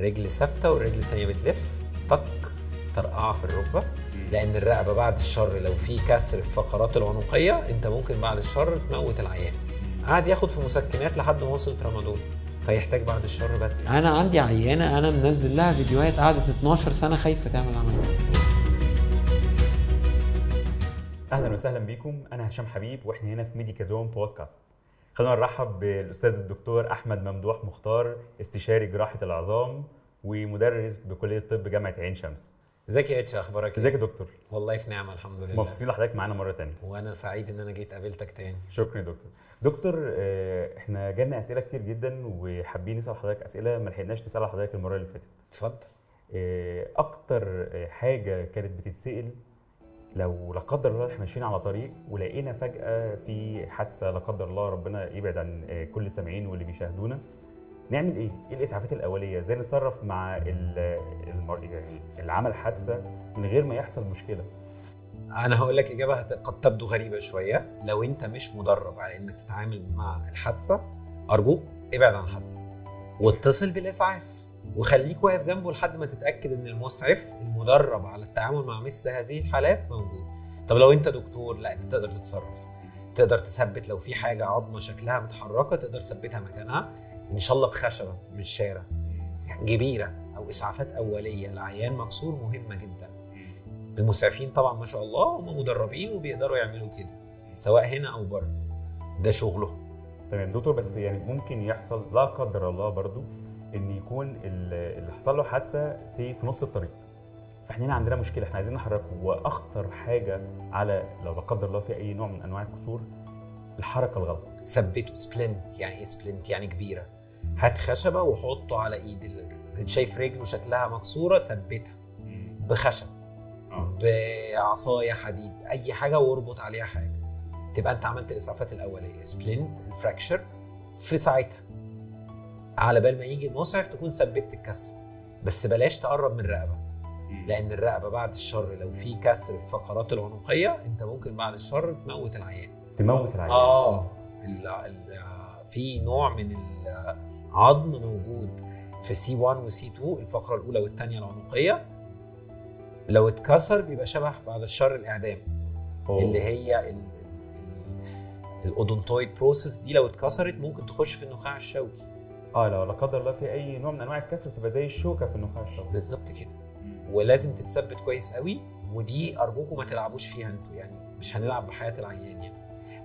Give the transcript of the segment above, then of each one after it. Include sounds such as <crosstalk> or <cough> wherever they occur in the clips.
رجل ثابتة والرجل الثانية بتلف. طق ترقعه في الركبة. لأن الرقبة بعد الشر لو في كسر في الفقرات العنقية أنت ممكن بعد الشر تموت العيان. قعد ياخد في مسكنات لحد ما وصل ترامادول فيحتاج بعد الشر بدري. أنا عندي عيانة أنا منزل لها فيديوهات قعدت 12 سنة خايفة تعمل عمليه أهلا وسهلا بيكم. أنا هشام حبيب وإحنا هنا في ميديكا زون بودكاست. خلينا نرحب بالأستاذ الدكتور أحمد ممدوح مختار استشاري جراحة العظام ومدرس بكلية الطب جامعة عين شمس. ازيك يا اتش أخبارك إيه؟ ازيك يا دكتور؟ والله في نعمة الحمد لله. مبسوطين لحضرتك معانا مرة تانية. وأنا سعيد إن أنا جيت قابلتك تاني. شكرا يا دكتور. دكتور آه، إحنا جالنا أسئلة كتير جدا وحابين نسأل حضرتك أسئلة ما لحقناش نسألها حضرتك المرة اللي فاتت. اتفضل. آه، أكتر آه، حاجة كانت بتتسأل لو لا قدر الله إحنا ماشيين على طريق ولقينا فجأة في حادثة لا قدر الله ربنا يبعد عن آه، كل السامعين واللي بيشاهدونا نعمل إيه؟ إيه الإسعافات الأولية؟ إزاي نتصرف مع ال- المر... يعني اللي عمل حادثة من غير ما يحصل مشكلة؟ أنا هقول لك إجابة قد تبدو غريبة شوية لو أنت مش مدرب على إنك تتعامل مع الحادثة أرجوك ابعد عن الحادثة واتصل بالإسعاف وخليك واقف جنبه لحد ما تتأكد إن المسعف المدرب على التعامل مع مثل هذه الحالات موجود. طب لو أنت دكتور لا أنت تقدر تتصرف. تقدر تثبت لو في حاجة عظمة شكلها متحركة تقدر تثبتها مكانها. إن شاء الله بخشبة مش شارع جبيرة أو إسعافات أولية. لعيان مكسور مهمة جدا. المسعفين طبعا ما شاء الله هم مدربين وبيقدروا يعملوا كده سواء هنا أو بره. ده شغلهم تمام دكتور بس يعني ممكن يحصل لا قدر الله برضو إن يكون ال- اللي حصل له حادثة سي في نص الطريق. فإحنا هنا عندنا مشكلة إحنا عايزين نحركه. وأخطر حاجة على لو لا قدر الله في أي نوع من أنواع الكسور الحركة الغلط. ثبته splint يعني إيه splint؟ يعني كبيرة. هات خشبة وحطه على إيد شايف رجله شكلها مكسورة ثبتها. بخشب. بعصاية حديد. أي حاجة واربط عليها حاجة. تبقى أنت عملت الإسعافات الأولية. splint ال fracture في ساعتها. على بال ما يجي المسعف تكون ثبتت الكسر. بس بلاش تقرب من الرقبة. لأن الرقبة بعد الشر لو في كسر في الفقرات العنقية أنت ممكن بعد الشر تموت العيان. تموت العيان. آه. ال ال في نوع من العظم موجود في C 1 و C 2 الفقرة الأولى والثانيه العنقية. لو اتكسر بيبقى شبه بعد الشر الإعدام. أوه. اللي هي ال- ال- ال- ال odontoid process دي لو اتكسرت ممكن تخش في النخاع الشوكي. آه لو لا قدر الله في اي نوع من انواع الكسر بتبقى زي الشوكة في النخاع الشوكي بالظبط كده. ولازم تتثبت كويس قوي ودي أرجوكم ما تلعبوش فيها أنتوا يعني مش هنلعب بحياة العيان يعني.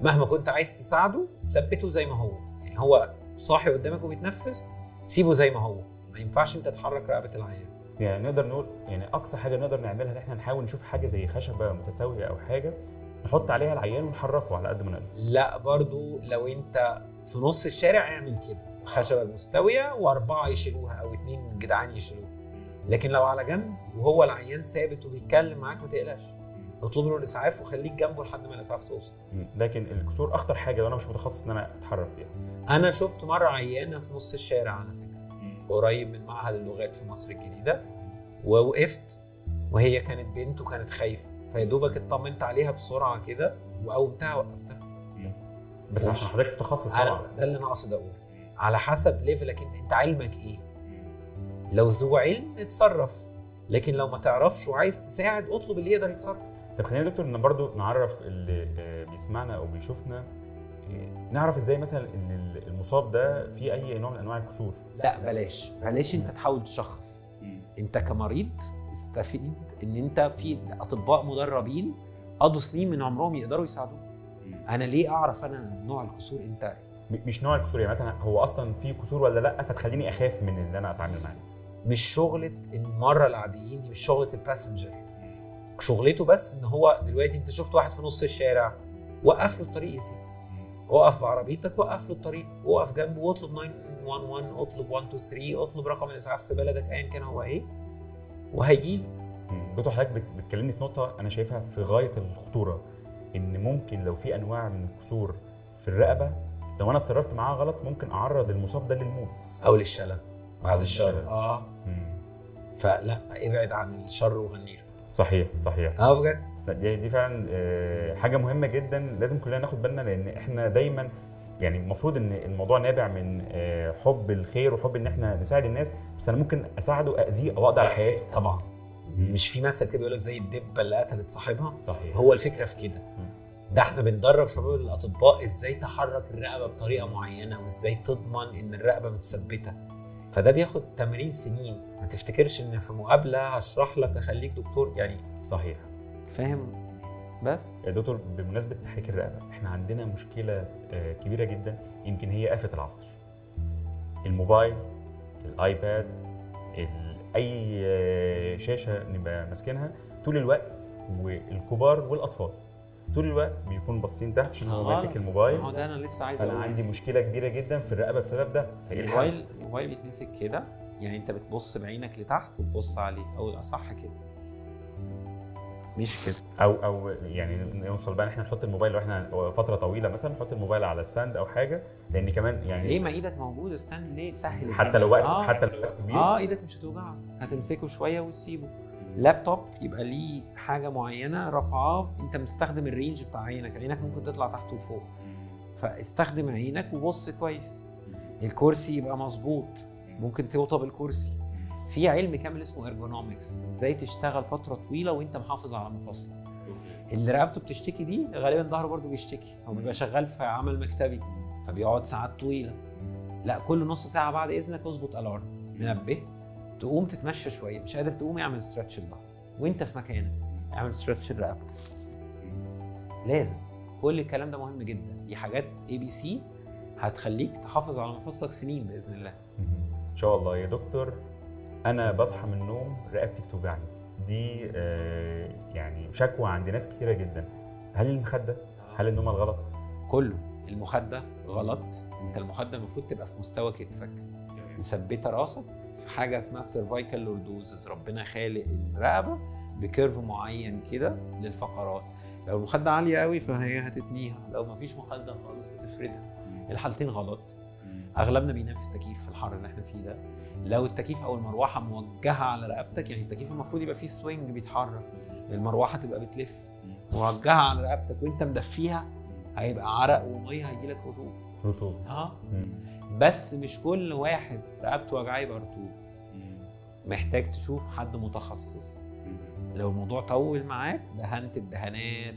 مهما كنت عايز تساعده ثبته زي ما هو. يعني هو صاحي قدامك وبيتنفس سيبه زي ما هو. ما ينفعش انت تحرك رقبة العيان. يعني نقدر نقول يعني أقصى حاجة نقدر نعملها إن إحنا نحاول نشوف حاجة زي خشبة متساوية أو حاجة نحط عليها العيان ونحركه على قد ما نقدر. لا برضو لو انت في نص الشارع اعمل كده. خشبة مستوية وأربعة يشيلوها أو اتنين جدعان يشيلوها. لكن لو على جنب وهو العيان ثابت وبيتكلم معاك ما تقلقش. اطلب له الإسعاف وخليك جنبه لحد ما الإسعاف توصل. لكن الكسور أخطر حاجة لو أنا مش متخصص إن أنا أتحرك فيها أنا شفت مرة عيانة في نص الشارع على فكرة قريب من معهد اللغات في مصر الجديدة ووقفت وهي كانت بنت وكانت خايفة. فيا دوبك اطمنت عليها بسرعة كده وقومتها وقفتها. بس عشان حضرتك متخصص طبعا. ده اللي أنا قاصد أقوله. على حسب ليفلك انت انت علمك إيه. لو ذو علم اتصرف لكن لو ما تعرفش وعايز تساعد اطلب اللي يقدر يتصرف. طب خلينا يا دكتور إن برضو نعرف اللي آه، بيسمعنا أو بيشوفنا آه، نعرف إزاي مثلا إن المصاب ده فيه أي نوع من أنواع الكسور؟ لا بلاش. بلاش أنت تحاول تشخص أنت كمريض استفيد إن أنت في أطباء مدربين قضوا سنين من عمرهم يقدروا يساعدوك. أنا ليه أعرف أنا نوع الكسور؟ أنت مش نوع الكسور. يعني مثلا هو أصلا فيه كسور ولا لأ؟ فتخليني أخاف من ان أنا اتعامل معاه. مش شغلة المرة العاديين دي مش شغلة الباسنجر شغلته بس إن هو دلوقتي أنت شفت واحد في نص الشارع وقف له الطريق يا سيدي. وقف بعربيتك وقف له الطريق. وقف جنبه واطلب 911 اطلب 123 اطلب رقم الإسعاف في بلدك ايا كان هو إيه. وهيجي. دكتور حضرتك بت- بتكلمني في نقطة أنا شايفها في غاية الخطورة. إن ممكن لو في أنواع من الكسور في الرقبة لو أنا اتصرفت معاه غلط ممكن أعرض المصاب ده للموت. أو للشلل. بعد الشر. آه. مم. فلا ابعد عن الشر وغني. له صحيح صحيح. آه بجد؟ دي دي فعلا آه، حاجة مهمة جدا. لازم كلنا ناخد بالنا لأن إحنا دايما يعني المفروض إن الموضوع نابع من آه، حب الخير وحب إن إحنا نساعد الناس. بس بس أنا ممكن أساعده اذيه أو اقضي على حياته. طبعا. مش في مثل كده بيقول لك زي الدبة اللي قتلت صاحبها؟ صحيح. هو الفكرة في كده. ده إحنا بندرب شباب الأطباء إزاي تحرك الرقبة بطريقة معينة وإزاي تضمن إن الرقبة متثبتة. فده بياخد 80 سنين. ما تفتكرش إن في مقابلة هشرح لك أخليك دكتور؟ يعني صحيح. فاهم. بس؟ يا دكتور بمناسبة تحريك الرقبة إحنا عندنا مشكلة آه، كبيرة جدا. يمكن هي آفة العصر. الموبايل الآيباد ال- أي آه، شاشة نبقى ماسكينها طول الوقت والكبار والأطفال. طول الوقت بيكون باصين تحت عشان هو آه، ماسك الموبايل. هو ده أنا لسه عايز أنا عندي مشكلة كبيرة جدا في الرقبة بسبب ده. الحل؟ الموبايل الموبايل بيتمسك كده يعني أنت بتبص بعينك لتحت وتبص عليه. أو الاصح كده. مش كده. أو أو يعني نوصل بقى إن إحنا نحط الموبايل لو إحنا فترة طويلة مثلا نحط الموبايل على stand أو حاجة لأن كمان يعني ليه ما إيدك موجودة استنى ليه سهل؟ حتى لو وقت آه. حتى لو وقت كبير. آه إيدك مش هتوجعك. هتمسكه شوية وتسيبه. لابتوب يبقى ليه حاجة معينة رافعاه أنت مستخدم ال range بتاع عينك عينك ممكن تطلع تحت وفوق. فاستخدم عينك وبص كويس. الكرسي يبقى مظبوط. ممكن توطى بالكرسي في علم كامل اسمه ergonomics إزاي تشتغل فترة طويلة وأنت محافظ على مفاصلك. اللي رقبته بتشتكي دي غالبا ظهره برضه بيشتكي هو بيبقى شغال في عمل مكتبي فبيقعد ساعات طويلة. لا كل نص ساعة بعد إذنك أظبط alarm منبه. تقوم تتمشى شوية مش قادر تقوم اعمل stretch الظهر وأنت في مكانك اعمل stretch الرقبة. لازم. كل الكلام ده مهم جدا. دي حاجات ABC هتخليك تحافظ على مفاصلك سنين بإذن الله. إن شاء الله يا دكتور. أنا بصحى من النوم رقبتي بتوجعني. دي آه، يعني شكوى عند ناس كتيرة جدا. هل المخدة؟ هل النوم الغلط؟ كله. المخدة غلط. أنت المخدة المفروض تبقى في مستوى كتفك. مثبتة راسك. في حاجة اسمها cervical lordosis ربنا خالق الرقبة ب curve معين كده للفقرات. لو المخدة عالية قوي فهي هتتنيها لو مفيش مخدة خالص هتفردها. الحالتين غلط. أغلبنا بينام في التكييف في الحر اللي إحنا فيه ده. لو التكييف أو المروحة موجهة على رقبتك يعني التكييف المفروض يبقى فيه سوينج بيتحرك. المروحة تبقى بتلف. موجهة على رقبتك وانت مدفيها هيبقى عرق ومية هيجيلك رطوبه رطوبه آه مم. بس مش كل واحد رقبته وجعاه يبقى رطوبة. محتاج تشوف حد متخصص. لو الموضوع طول معاك دهنت الدهانات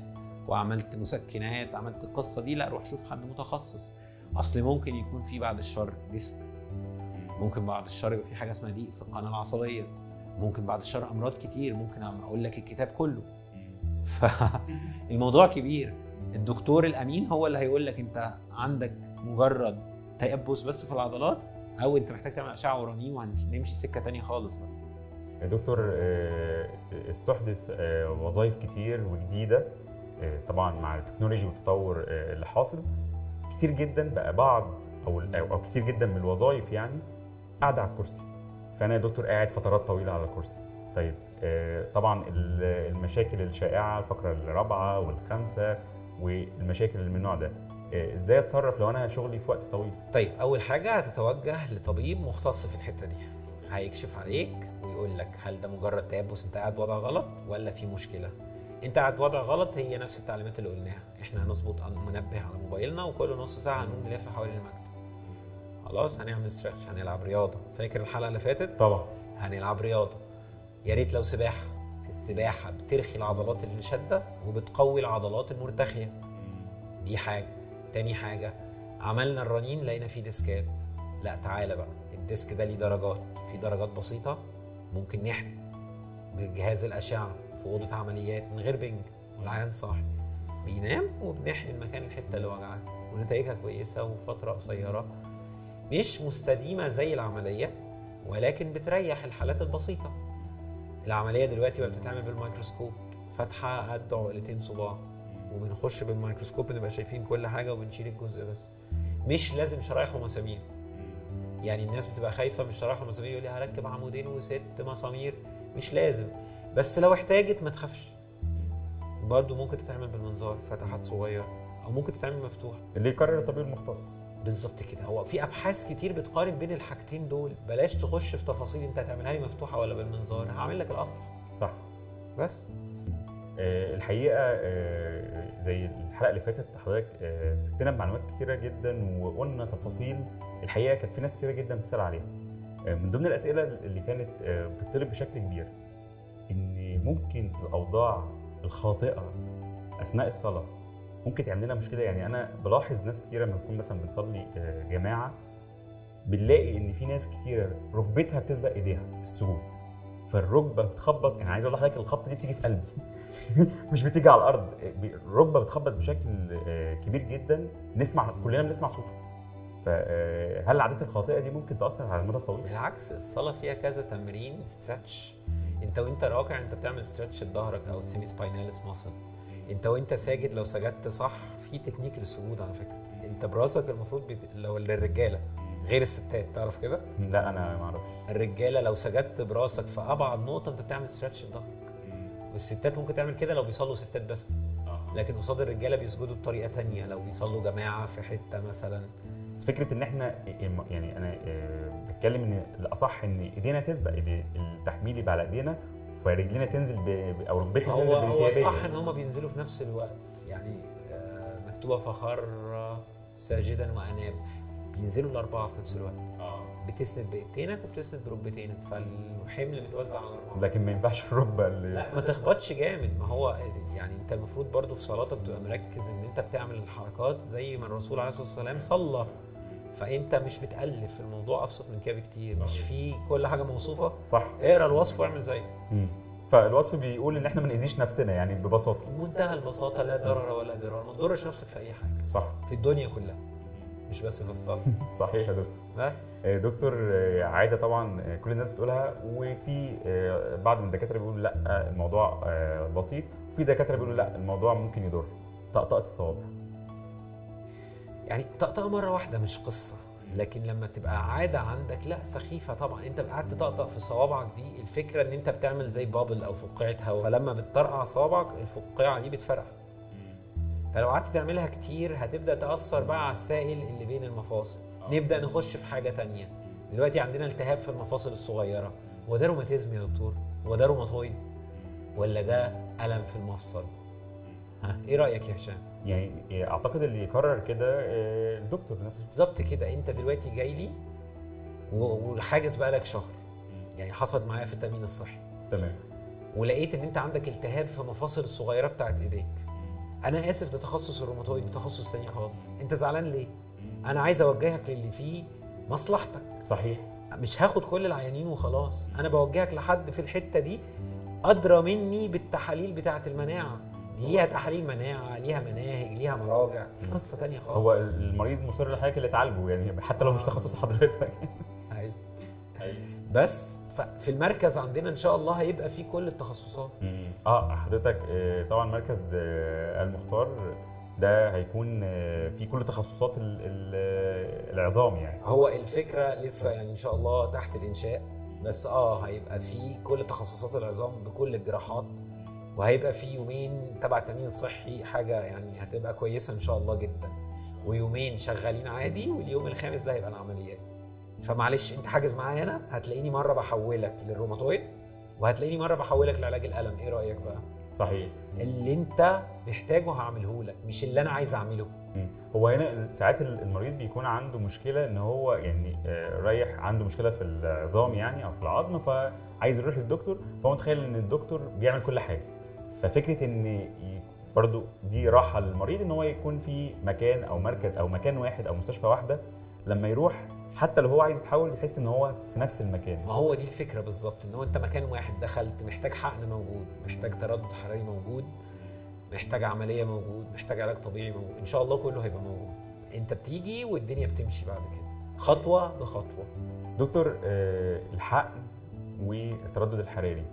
وعملت مسكنات عملت القصة دي لا روح شوف حد متخصص. أصل ممكن يكون في بعد الشر disc ممكن بعد الشر يبقى في حاجة اسمها ضيق في القناة العصبية. ممكن بعد الشر أمراض كتير. ممكن أقول لك الكتاب كله. فالموضوع <laughs> كبير. الدكتور الأمين هو اللي هيقول لك أنت عندك مجرد تيبس بس في العضلات أو أنت محتاج تعمل أشعة ورنين وهنمشي سكة تانية خالص بقى. يا دكتور آه، استحدث آه، وظائف كتير وجديدة آه، طبعا مع التكنولوجي والتطور اللي حاصل. كتير جدا بقى بعض أو أو كتير جدا من الوظائف يعني قاعدة على الكرسي. فأنا يا دكتور قاعد فترات طويلة على الكرسي. طيب طبعا ال- المشاكل الشائعة الفقرة الرابعة والخامسة والمشاكل اللي من النوع ده. إزاي اتصرف لو أنا شغلي في وقت طويل؟ طيب أول حاجة هتتوجه لطبيب مختص في الحتة دي. هيكشف عليك ويقول لك هل ده مجرد تيبس انت قاعد وضع غلط ولا في مشكلة؟ انت قاعد وضع غلط هي نفس التعليمات اللي قلناها. إحنا هنظبط منبه على موبايلنا وكل نص ساعة هنقوم نلف حوالين المكتب. خلاص هنعمل stretch هنلعب رياضة. فاكر الحلقة اللي فاتت؟ طبعا. هنلعب رياضة. يا ريت لو سباحة. السباحة بترخي العضلات اللي شاده وبتقوي العضلات المرتخية. دي حاجة. تاني حاجة عملنا الرنين لقينا فيه disc ات. لا تعالى بقى. ال disc ده ليه درجات. في درجات بسيطة ممكن نحمي بجهاز الأشعة في أوضة عمليات من غير بنج. والعيان صاحي. بينام وبنحقن المكان الحتة اللي وجعاه. ونتائجها كويسة وفترة قصيرة. مش مستديمة زي العملية ولكن بتريح الحالات البسيطة. العملية دلوقتي بقى بتتعمل بالميكروسكوب فتحه قد عقلتين صباع. وبنخش بالميكروسكوب بنبقى شايفين كل حاجة وبنشيل الجزء بس. مش لازم شرايح ومسامير. يعني الناس بتبقى خايفة من الشرايح والمسامير يقول لي هركب عمودين وست مسامير. مش لازم. بس لو احتاجت ما تخافش. برضه ممكن تتعمل بالمنظار فتحات صغيرة أو ممكن تتعمل مفتوحة. اللي يقرر الطبيب المختص. بالظبط كده. هو في أبحاث كتير بتقارن بين الحاجتين دول. بلاش تخش في تفاصيل أنت هتعملها لي مفتوحة ولا بالمنظار. هعمل لك الأصل. صح. بس. الحقيقة آه، زي الحلقة اللي فاتت حضرتك آه، فتنا بمعلومات كتيرة جدا وقلنا تفاصيل. الحقيقة كانت في ناس كتيرة جدا بتسأل عليها. آه، من ضمن الأسئلة اللي كانت آه، بتطلب بشكل كبير إن ممكن الأوضاع الخاطئة أثناء الصلاة ممكن تعمل لنا مشكلة؟ يعني أنا بلاحظ ناس كتيرة لما بنكون مثلا بنصلي آه، جماعة بنلاقي إن في ناس كتيرة ركبتها بتسبق إيديها في السجود. فالركبة بتخبط يعني عايز أقول لحضرتك الخبطة دي بتيجي في قلبي. <laughs> مش بتيجي على الأرض. الركبة بتخبط بشكل آه، كبير جدا. نسمع كلنا بنسمع صوته. فهل العادات الخاطئة دي ممكن تأثر على المدى الطويل؟ بالعكس الصلاة فيها كذا تمرين stretch انت وانت راكع انت بتعمل stretch لظهرك أو ال semispinalis muscle انت وانت ساجد لو سجدت صح في تكنيك للسجود على فكرة. انت براسك المفروض بت... لو للرجالة غير الستات تعرف كده؟ لا أنا ما أعرفش. الرجالة لو سجدت براسك في أبعد نقطة انت بتعمل stretch لظهرك. والستات ممكن تعمل كده لو بيصلوا ستات بس. لكن قصاد الرجالة بيسجدوا بطريقة تانية لو بيصلوا جماعة في حتة مثلا. بس فكرة إن إحنا يعني أنا آه، بتكلم إن الأصح إن إيدينا تسبق التحميل يبقى على إيدينا فرجلينا تنزل ب... أو ركبتنا هو تنزل هو بإنسيابية. الصح إن هم بينزلوا في نفس الوقت يعني آه، مكتوبة فخر ساجدا وأناب. بينزلوا الأربعة في نفس الوقت. بتسند بايدينك وبتسند بركبتينك فالحمل متوزع على الأربعة. لكن ما ينفعش الركبه اللي لا ما تخبطش جامد. ما هو يعني انت المفروض برضو في صلاتك تبقى مركز ان انت بتعمل الحركات زي ما الرسول عليه الصلاة والسلام صلى. فانت مش بتالف الموضوع أبسط من كده بكتير. مش في كل حاجة موصوفة. صح. اقرأ الوصف واعمل زيه. فالوصف بيقول إن إحنا ما نأذيش نفسنا يعني ببساطة. بمنتهى البساطة لا ضرر ولا ضرار. ما تضرش نفسك في أي حاجة. صح. في الدنيا كلها. مش بس في الصلاه <laughs> صحيح يا دكتور. آه، دكتور آه، عاده طبعا آه، كل الناس بتقولها وفي بعض من الدكاترة بيقولوا لا الموضوع بسيط. وفي دكاترة بيقولوا لا الموضوع ممكن يضر. طقطقة الصوابع يعني طقطقة مرة واحدة مش قصة لكن لما تبقى عادة عندك لا سخيفة طبعا. انت قعدت تطقطق في صوابعك دي الفكرة ان انت بتعمل زي بابل أو فقاعة هواء. فلما بتطرقع صوابعك الفقاعة دي بتفرقع. فلو قعدت تعملها كتير هتبدأ تأثر بقى على السائل اللي بين المفاصل. نبدأ نخش في حاجة تانية. دلوقتي عندنا التهاب في المفاصل الصغيرة. هو ده روماتيزم يا دكتور؟ هو ده روماتويد؟ ولا ده ألم في المفصل؟ ها إيه رأيك يا هشام؟ يعني آه، أعتقد اللي يقرر كده آه، الدكتور نفسه. بالظبط كده. أنت دلوقتي جاي لي و- وحاجز بقى لك شهر يعني حصل معايا في التأمين الصحي. تمام. ولقيت إن أنت عندك التهاب في المفاصل الصغيره بتاعت إيديك. أنا آسف ده تخصص الروماتويد تخصص تاني خالص. أنت زعلان ليه؟ أنا عايز أوجهك للي فيه مصلحتك. صحيح. مش هاخد كل العيانين وخلاص. أنا بوجهك لحد في الحتة دي أدرى مني بالتحاليل بتاعة المناعة. دي ليها تحاليل مناعة ليها مناهج ليها مراجع قصة تانية خالص. هو المريض مصر لحضرتك اللي تعالجه يعني حتى لو مش تخصص حضرتك. أيوة. بس ففي المركز عندنا إن شاء الله هيبقى فيه كل التخصصات. آه حضرتك آه، طبعا مركز آه، المختار ده هيكون آه، في كل تخصصات ال- ال- العظام يعني. هو الفكرة لسه يعني إن شاء الله تحت الإنشاء بس آه هيبقى فيه كل تخصصات العظام بكل الجراحات وهيبقى فيه يومين تبع التأمين الصحي حاجة يعني هتبقى كويسة إن شاء الله جدا ويومين شغالين عادي واليوم الخامس ده هيبقى العمليات. فمعلش انت حاجز معايا أنا هتلاقيني مرة بحولك للروماتويد وهتلاقيني مرة بحولك لعلاج الألم. إيه رأيك بقى؟ صحيح. اللي انت محتاجه هعمله لك مش اللي أنا عايز اعمله. هو هنا ساعات المريض بيكون عنده مشكلة إن هو يعني آه، رايح عنده مشكلة في العظام يعني أو في العظم فعايز يروح للدكتور فهو متخيل إن الدكتور بيعمل كل حاجة. ففكرة إن برضو دي راحة للمريض إن هو يكون في مكان أو مركز أو مكان واحد أو مستشفى واحدة لما يروح حتى لو هو عايز يتحول يحس إن هو في نفس المكان. ما هو دي الفكرة بالظبط إن هو أنت مكان واحد دخلت محتاج حقن موجود محتاج تردد حراري موجود محتاج عملية موجود محتاج علاج طبيعي موجود إن شاء الله كله هيبقى موجود. أنت بتيجي والدنيا بتمشي بعد كده خطوة بخطوة. دكتور آه، الحقن والتردد الحراري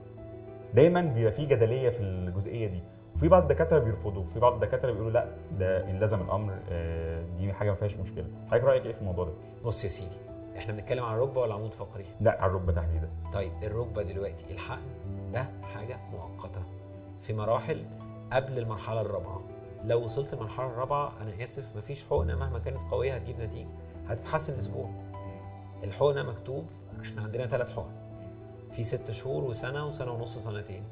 دايما بيبقى في جدلية في الجزئية دي. وفي بعض الدكاتره بيرفضوا وفي بعض الدكاتره بيقولوا لأ ده إن لزم الأمر آه، دي حاجة ما فيهاش مشكلة. حضرتك رأيك إيه في الموضوع ده؟ بص يا سيدي إحنا بنتكلم عن الركبة ولا عمود فقري لأ على الركبة تحديدا. طيب الركبة دلوقتي الحقن ده حاجة مؤقتة. في مراحل قبل المرحلة الرابعة. لو وصلت المرحلة الرابعة أنا آسف مفيش حقنة مهما كانت قوية هتجيب نتيجة هتتحسن أسبوع الحقنة مكتوب إحنا عندنا ثلاث حقن. في ست شهور وسنة وسنة ونص سنتين.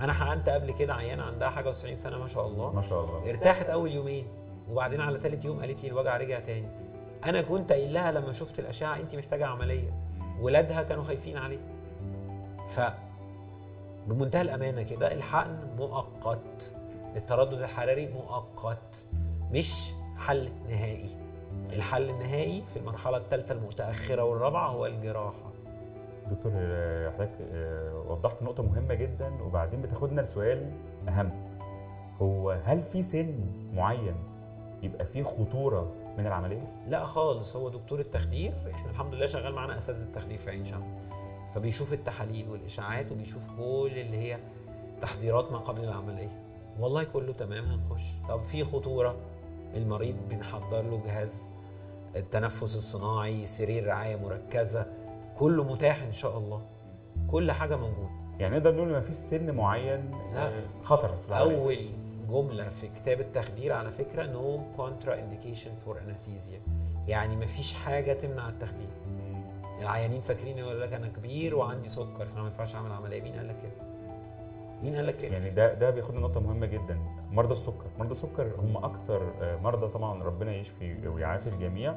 أنا حقنت قبل كده عيانه عندها حاجة و90 سنة ما شاء الله. ما شاء الله. ارتاحت أول يومين وبعدين على ثالث يوم قالت لي الوجع رجع تاني. أنا كنت قايل لها لما شفت الأشعة انت محتاجة عملية. ولادها كانوا خايفين عليه ف بمنتهى الأمانة كده الحقن مؤقت. التردد الحراري مؤقت. مش حل نهائي. الحل النهائي في المرحلة الثالثة المتأخرة والرابعة هو الجراحة. دكتور آه، حضرتك آه، وضحت نقطة مهمة جدا وبعدين بتاخدنا لسؤال أهم. هو هل في سن معين يبقى فيه خطورة من العملية؟ لا خالص هو دكتور التخدير إحنا الحمد لله شغال معانا أساتذة التخدير في عين شمس. فبيشوف التحاليل والإشاعات وبيشوف كل اللي هي تحضيرات ما قبل العملية. والله كله تمام هنخش. طب في خطورة؟ المريض بنحضر له جهاز التنفس الصناعي سرير رعاية مركزة كله متاح إن شاء الله. كل حاجة موجودة. يعني نقدر نقول ما فيش سن معين لا. آه، خطر. أول جملة في كتاب التخدير على فكرة no contraindication for anesthesia يعني مفيش حاجة تمنع التخدير. العيانين فاكرين يقول لك أنا كبير وعندي سكر فأنا ما ينفعش أعمل عملية. مين قال لك كده؟ مين قال لك كده؟ يعني ده ده بياخدنا نقطة مهمة جدا. مرضى السكر. مرضى السكر هم أكتر آه، مرضى طبعا ربنا يشفي ويعافي الجميع.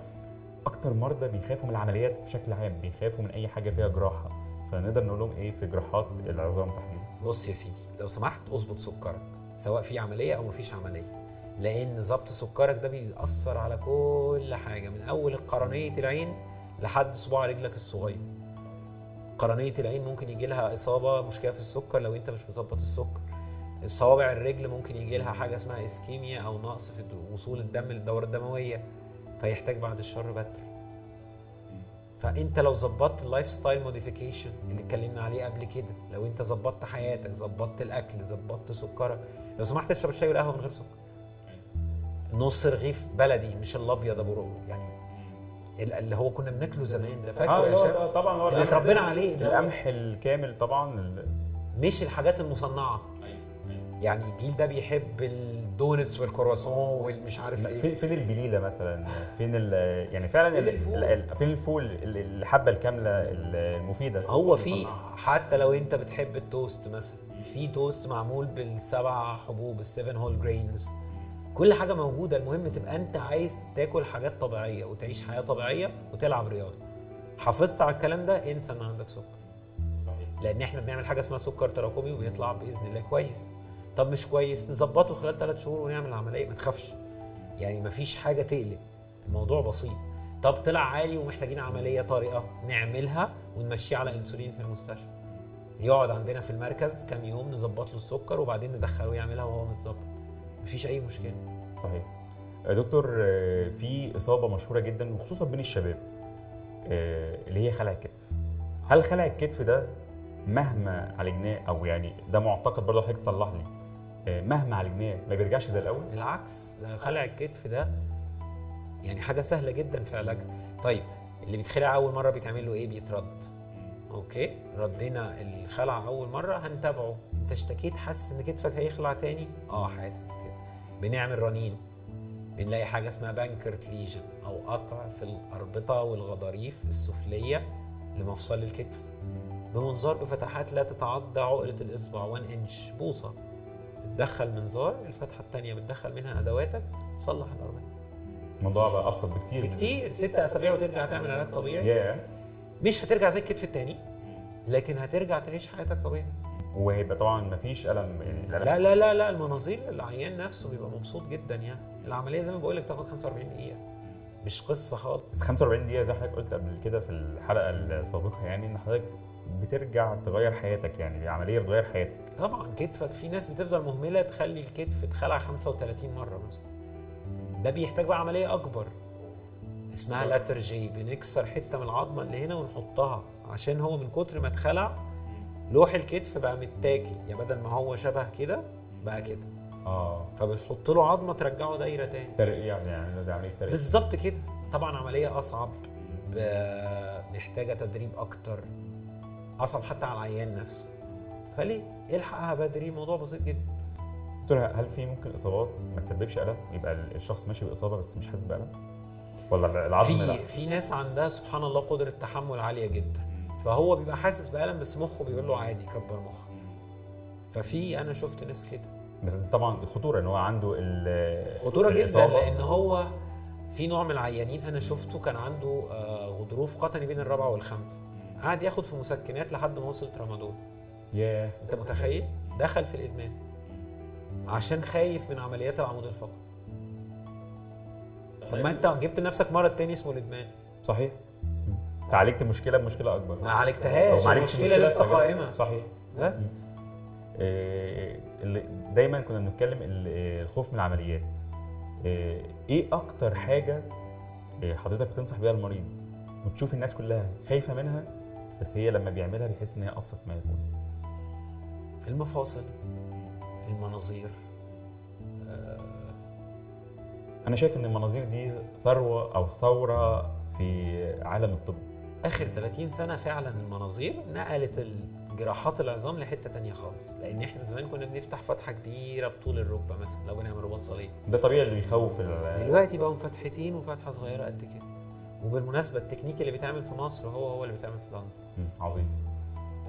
أكتر مرضى بيخافوا من العمليات بشكل عام بيخافوا من أي حاجة فيها جراحة. فنقدر نقول لهم إيه؟ في جراحات العظام تحديدا. بص يا سيدي لو سمحت أظبط سكرك سواء في عملية أو مفيش عملية. لأن ضبط سكرك ده بيأثر على كل حاجة من أول قرنية العين لحد صباع رجلك الصغير. قرنية العين ممكن يجي لها إصابة مشكلة في السكر لو أنت مش مظبط السكر. صوابع الرجل ممكن يجي لها حاجة اسمها ischemia أو نقص في وصول الدم للدورة الدموية. فيحتاج بعد الشر بتر فأنت لو ظبطت ال lifestyle modification اللي اتكلمنا عليه قبل كده لو انت ظبطت حياتك ظبطت الأكل ظبطت سكرك لو سمحت اشرب الشاي والقهوة من غير سكر. نص رغيف بلدي مش الأبيض ابو ردة يعني ال- اللي هو كنا بناكله زمان ده فاكره يا شباب؟ ده طبعا هو اللي اتربينا عليه. القمح الكامل طبعا مش الحاجات المصنعة. يعني الجيل ده بيحب ال donuts والكرواسون والمش عارف إيه. فين البليلة مثلا؟ فين يعني فعلا فين ال- الفول؟ الحبة الكاملة المفيدة. هو في حتى لو انت بتحب التوست مثلا في توست معمول بالسبع حبوب ال seven whole grains. كل حاجة موجودة المهم تبقى انت عايز تاكل حاجات طبيعية وتعيش حياة طبيعية وتلعب رياضة. حافظت على الكلام ده انسى إن عندك سكر. صحيح. لأن إحنا بنعمل حاجة اسمها سكر تراكمي وبيطلع بإذن الله كويس. طب مش كويس نظبطه خلال ثلاث شهور ونعمل عملية. ما تخافش. يعني مفيش حاجة تقلق. الموضوع بسيط. طب طلع عالي ومحتاجين عملية طارئه نعملها ونمشيه على إنسولين في المستشفى. يقعد عندنا في المركز كام يوم نظبط له السكر وبعدين ندخله يعملها وهو متظبط. مفيش أي مشكلة. صحيح. آه، دكتور آه، في إصابة مشهورة جدا وخصوصا بين الشباب آه، اللي هي خلع الكتف. هل خلع الكتف ده مهما عالجناه أو يعني ده معتقد برضه حضرتك تصلح لي؟ مهما عالجناه ما بيرجعش زي الأول. بالعكس ده خلع الكتف ده. يعني حاجة سهلة جدا في علاجها. طيب اللي بيتخلع أول مرة بيتعمل له إيه؟ بيترد. أوكي؟ ردينا الخلع أول مرة هنتابعه. أنت اشتكيت حاسس إن كتفك هيخلع تاني؟ آه حاسس كده. بنعمل رنين. بنلاقي حاجة اسمها Bankart lesion أو قطع في الأربطة والغضاريف السفلية لمفصل الكتف. بمنظار بفتحات لا تتعدى عقلة الإصبع 1 انش بوصة. بتدخل منظار الفتحة الثانية بتدخل منها أدواتك تصلح الاربطه الموضوع بقى أبسط بكتير. بكتير. ست أسابيع وترجع تعمل علاج طبيعي. ياه مش هترجع زي الكتف التاني لكن هترجع تعيش حياتك طبيعي. وهيبقى طبعا ما فيش ألم يعني لا لا. لا لا المناظير العيان نفسه بيبقى مبسوط جدا يعني. العملية زي ما بقول لك تاخد 45 دقيقة. مش قصة خالص. بس 45 دقيقة زي حضرتك قلت قبل كده في الحلقة السابقة يعني إن حضرتك بترجع تغير حياتك يعني عملية بتغير حياتك. طبعا كتفك في ناس بتفضل مهملة تخلي الكتف اتخلع 35 مرة مثلا. ده بيحتاج بقى عملية أكبر. اسمها لاترجي بنكسر حتة من العظمة اللي هنا ونحطها. عشان هو من كتر ما اتخلع لوح الكتف بقى متاكل. يا بدل ما هو شبه كده بقى كده. آه. فبتحط له عظمة ترجعه دايرة تاني. ترقية يعني ده عملية ترقية بالظبط كده. طبعا عملية أصعب محتاجة تدريب أكتر. أصعب حتى على العيان نفسه. فليه؟ الحقها بدري الموضوع بسيط جدا. دكتور هل في ممكن إصابات ما تسببش ألم؟ يبقى الشخص ماشي بإصابة بس مش حاسس بألم؟ ولا العظم لا. في في ناس عندها سبحان الله قدرة تحمل عالية جدا. فهو بيبقى حاسس بألم بس مخه بيقول له عادي كبر مخك ففي أنا شفت ناس كده. بس طبعا الخطوره إن هو عنده ال- خطورة جدا. لأن هو في نوع من العيانين أنا شفته كان عنده آه، غضروف قطني بين الرابعة والخامسة. قعد ياخد في مسكنات لحد ما وصل ترامادول ياه. انت متخيل؟ دخل في الإدمان. عشان خايف من عمليات العمود الفقري. طب ما انت جبت لنفسك مرض تاني اسمه الإدمان. صحيح. انت عالجت مشكلة بمشكلة أكبر. ما عالجتهاش. أو ما عالجتش المشكلة لسه. قائمة. صحيح. بس. آه، اللي دايما كنا بنتكلم آه، الخوف من العمليات. آه، إيه أكتر حاجة حضرتك بتنصح بيها المريض؟ وتشوف الناس كلها خايفة منها؟ بس هي لما بيعملها بيحس إن هي أبسط ما يكون. المفاصل المناظير أنا شايف إن المناظير دي ثروة أو ثورة في عالم الطب. آخر 30 سنة فعلا المناظير نقلت الجراحات العظام لحتة تانية خالص. لأن إحنا زمان كنا بنفتح فتحة كبيرة بطول الركبة مثلا لو بنعمل رباط صليبي. ده طبيعي اللي بيخوف دلوقتي بقوا فتحتين وفتحة صغيرة قد كده. وبالمناسبة التكنيك اللي بيتعمل في مصر هو هو اللي بيتعمل في لندن. عظيم.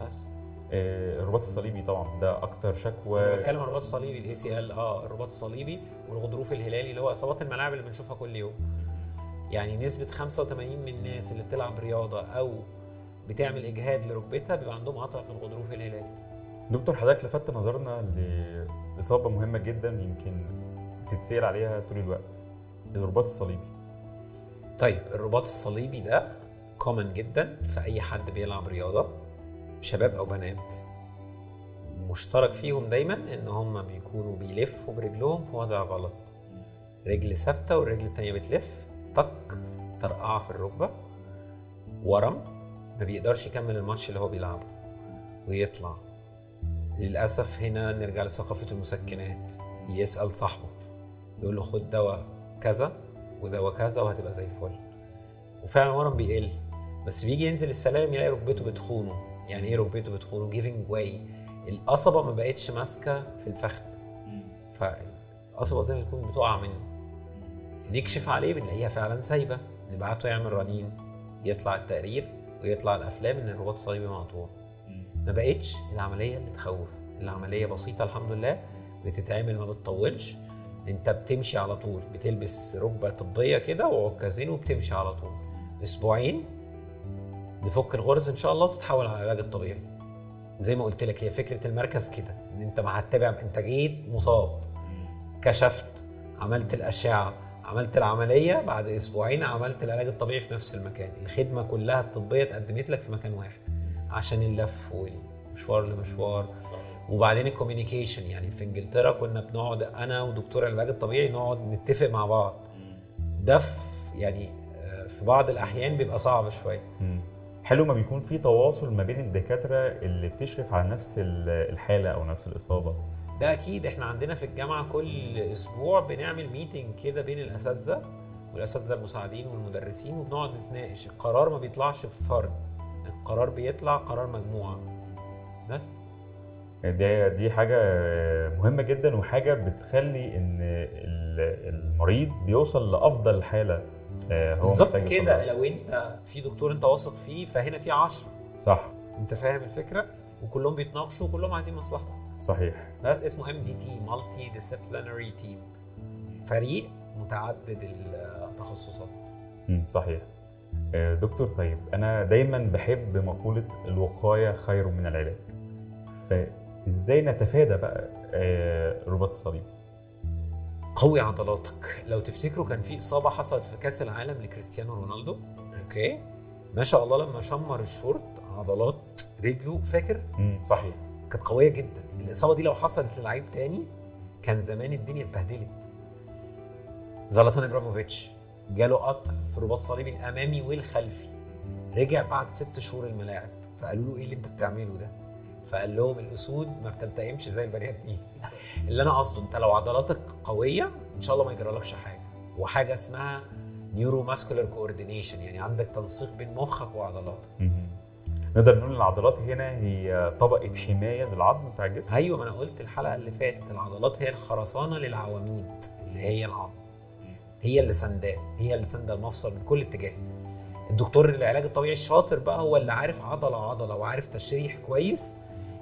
بس. آه، الرباط الصليبي طبعا ده أكتر شكوى. بتكلم عن الرباط الصليبي ال ACL آه الرباط الصليبي والغضروف الهلالي اللي هو إصابات الملاعب اللي بنشوفها كل يوم. يعني نسبة 85 من الناس اللي بتلعب رياضة أو بتعمل إجهاد لركبتها بيبقى عندهم قطع في الغضروف الهلالي. دكتور حضرتك لفت نظرنا لإصابة مهمة جدا يمكن بتتسال عليها طول الوقت. الرباط الصليبي. طيب الرباط الصليبي ده كومن جدا في أي حد بيلعب رياضة شباب أو بنات. مشترك فيهم دايما إن هم بيكونوا بيلفوا برجلهم في وضع غلط. رجل ثابتة والرجل التانية بتلف طق طرقعه في الركبة ورم ما بيقدرش يكمل الماتش اللي هو بيلعبه ويطلع. للأسف هنا نرجع لثقافة المسكنات. يسأل صاحبه يقول له خد دواء كذا ودواء كذا وهتبقى زي الفل. وفعلا ورم بيقل بس بيجي ينزل السلالم يلاقي ركبته بتخونه. يعني إيه ركبته بتخونه؟ giving way القصبة ما بقتش ماسكة في الفخذ. فالقصبة زي ما تكون بتقع منه. نكشف عليه بنلاقيها فعلا سايبة. نبعته يعمل رنين يطلع التقرير ويطلع الأفلام إن الرباط الصليبي مقطوع. ما بقتش العملية اللي تخوف. العملية بسيطة الحمد لله. بتتعمل ما بتطولش. انت بتمشي على طول بتلبس ركبة طبية كده وعكازين وبتمشي على طول. أسبوعين نفك الغرز إن شاء الله وتتحول على العلاج الطبيعي. زي ما قلت لك هي فكرة المركز كده إن أنت هتتابع أنت جيت مصاب كشفت عملت الأشعة عملت العملية بعد أسبوعين عملت العلاج الطبيعي في نفس المكان. الخدمة كلها الطبية اتقدمت لك في مكان واحد عشان اللف والمشوار لمشوار. وبعدين ال communication يعني في إنجلترا كنا بنقعد أنا ودكتور العلاج الطبيعي نقعد نتفق مع بعض. ده في يعني آه، في بعض الأحيان بيبقى صعب شوية. حلو ما بيكون في تواصل ما بين الدكاترة اللي بتشرف على نفس ال- الحالة أو نفس الإصابة؟ ده أكيد إحنا عندنا في الجامعة كل أسبوع بنعمل meeting كده بين الأساتذة والأساتذة المساعدين والمدرسين وبنقعد نتناقش. القرار ما بيطلعش بفرد القرار بيطلع قرار مجموعة. بس. دي دي حاجة مهمة جدا وحاجة بتخلي إن ال- المريض بيوصل لأفضل حالة آه، هو بالظبط كده. لو أنت في دكتور أنت واثق فيه فهنا في 10 صح. أنت فاهم الفكرة؟ وكلهم بيتناقشوا وكلهم عايزين مصلحتك. صحيح. بس اسمه MDT multidisciplinary team فريق متعدد التخصصات. صحيح. آه، دكتور طيب أنا دايما بحب مقولة الوقاية خير من العلاج. فازاي نتفادى بقى آه، رباط الصليب قوي عضلاتك. لو تفتكروا كان في إصابة حصلت في كأس العالم لكريستيانو رونالدو. okay. ما شاء الله لما شمر الشورت عضلات رجله فاكر؟ مم، صحيح. كانت قوية جدا. الإصابة دي لو حصلت للعيب تاني كان زمان الدنيا اتبهدلت. زلاتان إبراهيموفيتش جاله قطع في الرباط الصليبي الأمامي والخلفي. رجع بعد ست شهور الملاعب فقالوا له إيه اللي أنت بتعمله ده؟ فقال لهم الأسود ما بتلتئمش زي البني آدمين. اللي أنا قصده أنت لو عضلاتك قوية إن شاء الله ما يجرالكش حاجة. وحاجة اسمها neuromuscular coordination يعني عندك تنسيق بين مخك وعضلاتك. نقدر نقول العضلات هنا هي طبقة حماية للعظم بتاع الجسم؟ أيوه ما أنا قلت الحلقة اللي فاتت العضلات هي الخرسانة للعواميد اللي هي العظم. هي اللي سنداه هي اللي سندة المفصل من كل اتجاه. الدكتور العلاج الطبيعي الشاطر بقى هو اللي عارف عضلة عضلة وعارف تشريح كويس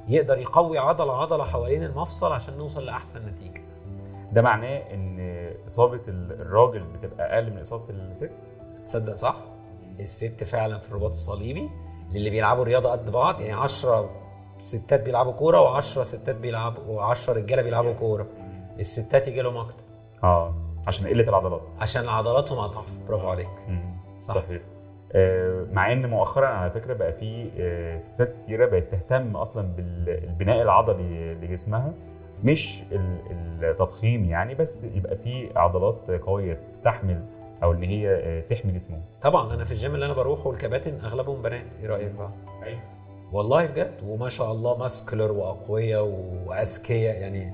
يقدر يقوي عضلة عضلة حوالين المفصل عشان نوصل لأحسن نتيجة. ده معناه إن إصابة الراجل بتبقى أقل من إصابة الست؟ تصدق صح؟ الست فعلا في الرباط الصليبي للي بيلعبوا رياضة قد بعض يعني 10 ستات بيلعبوا كورة و10 ستات بيلعبوا و10 رجالة بيلعبوا كورة. الستات يجي لهم أكتر. آه عشان قلة العضلات. عشان عضلاتهم أضعف. برافو عليك. صح. صحيح. مع إن مؤخرا على فكرة بقى في آه، ستات كتيرة بقت تهتم أصلا بالبناء العضلي لجسمها مش ال- التضخيم يعني بس يبقى في عضلات قوية تستحمل أو إن هي آه، تحمي جسمهم. طبعا أنا في الجيم اللي أنا بروحه الكباتن أغلبهم بنات إيه رأيك بقى؟ والله بجد وما شاء الله muscular وأقوياء وأذكياء يعني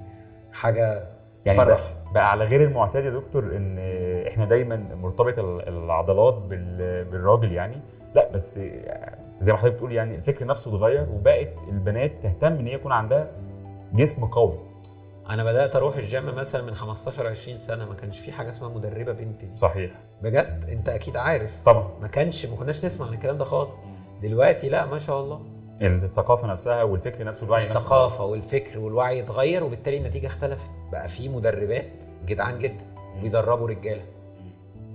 حاجة يعني فرح. بقى, على غير المعتاد يا دكتور إن إحنا دايما مرتبط ال- العضلات بال- بالراجل يعني. لا بس زي ما حضرتك بتقول يعني الفكر نفسه اتغير وبقت البنات تهتم إن هي يكون عندها جسم قوي. أنا بدأت أروح الجيم مثلا من 15 20 سنة ما كانش في حاجة اسمها مدربة بنت دي صحيح. بجد؟ أنت أكيد عارف. طبعا. ما كانش ما كناش نسمع عن الكلام ده خالص. دلوقتي لا ما شاء الله. الثقافة نفسها والفكر نفسه الوعي نفسه. الثقافة والفكر والوعي اتغير وبالتالي النتيجة اختلفت. بقى في مدربات جدعان جدا بيدربوا رجالة.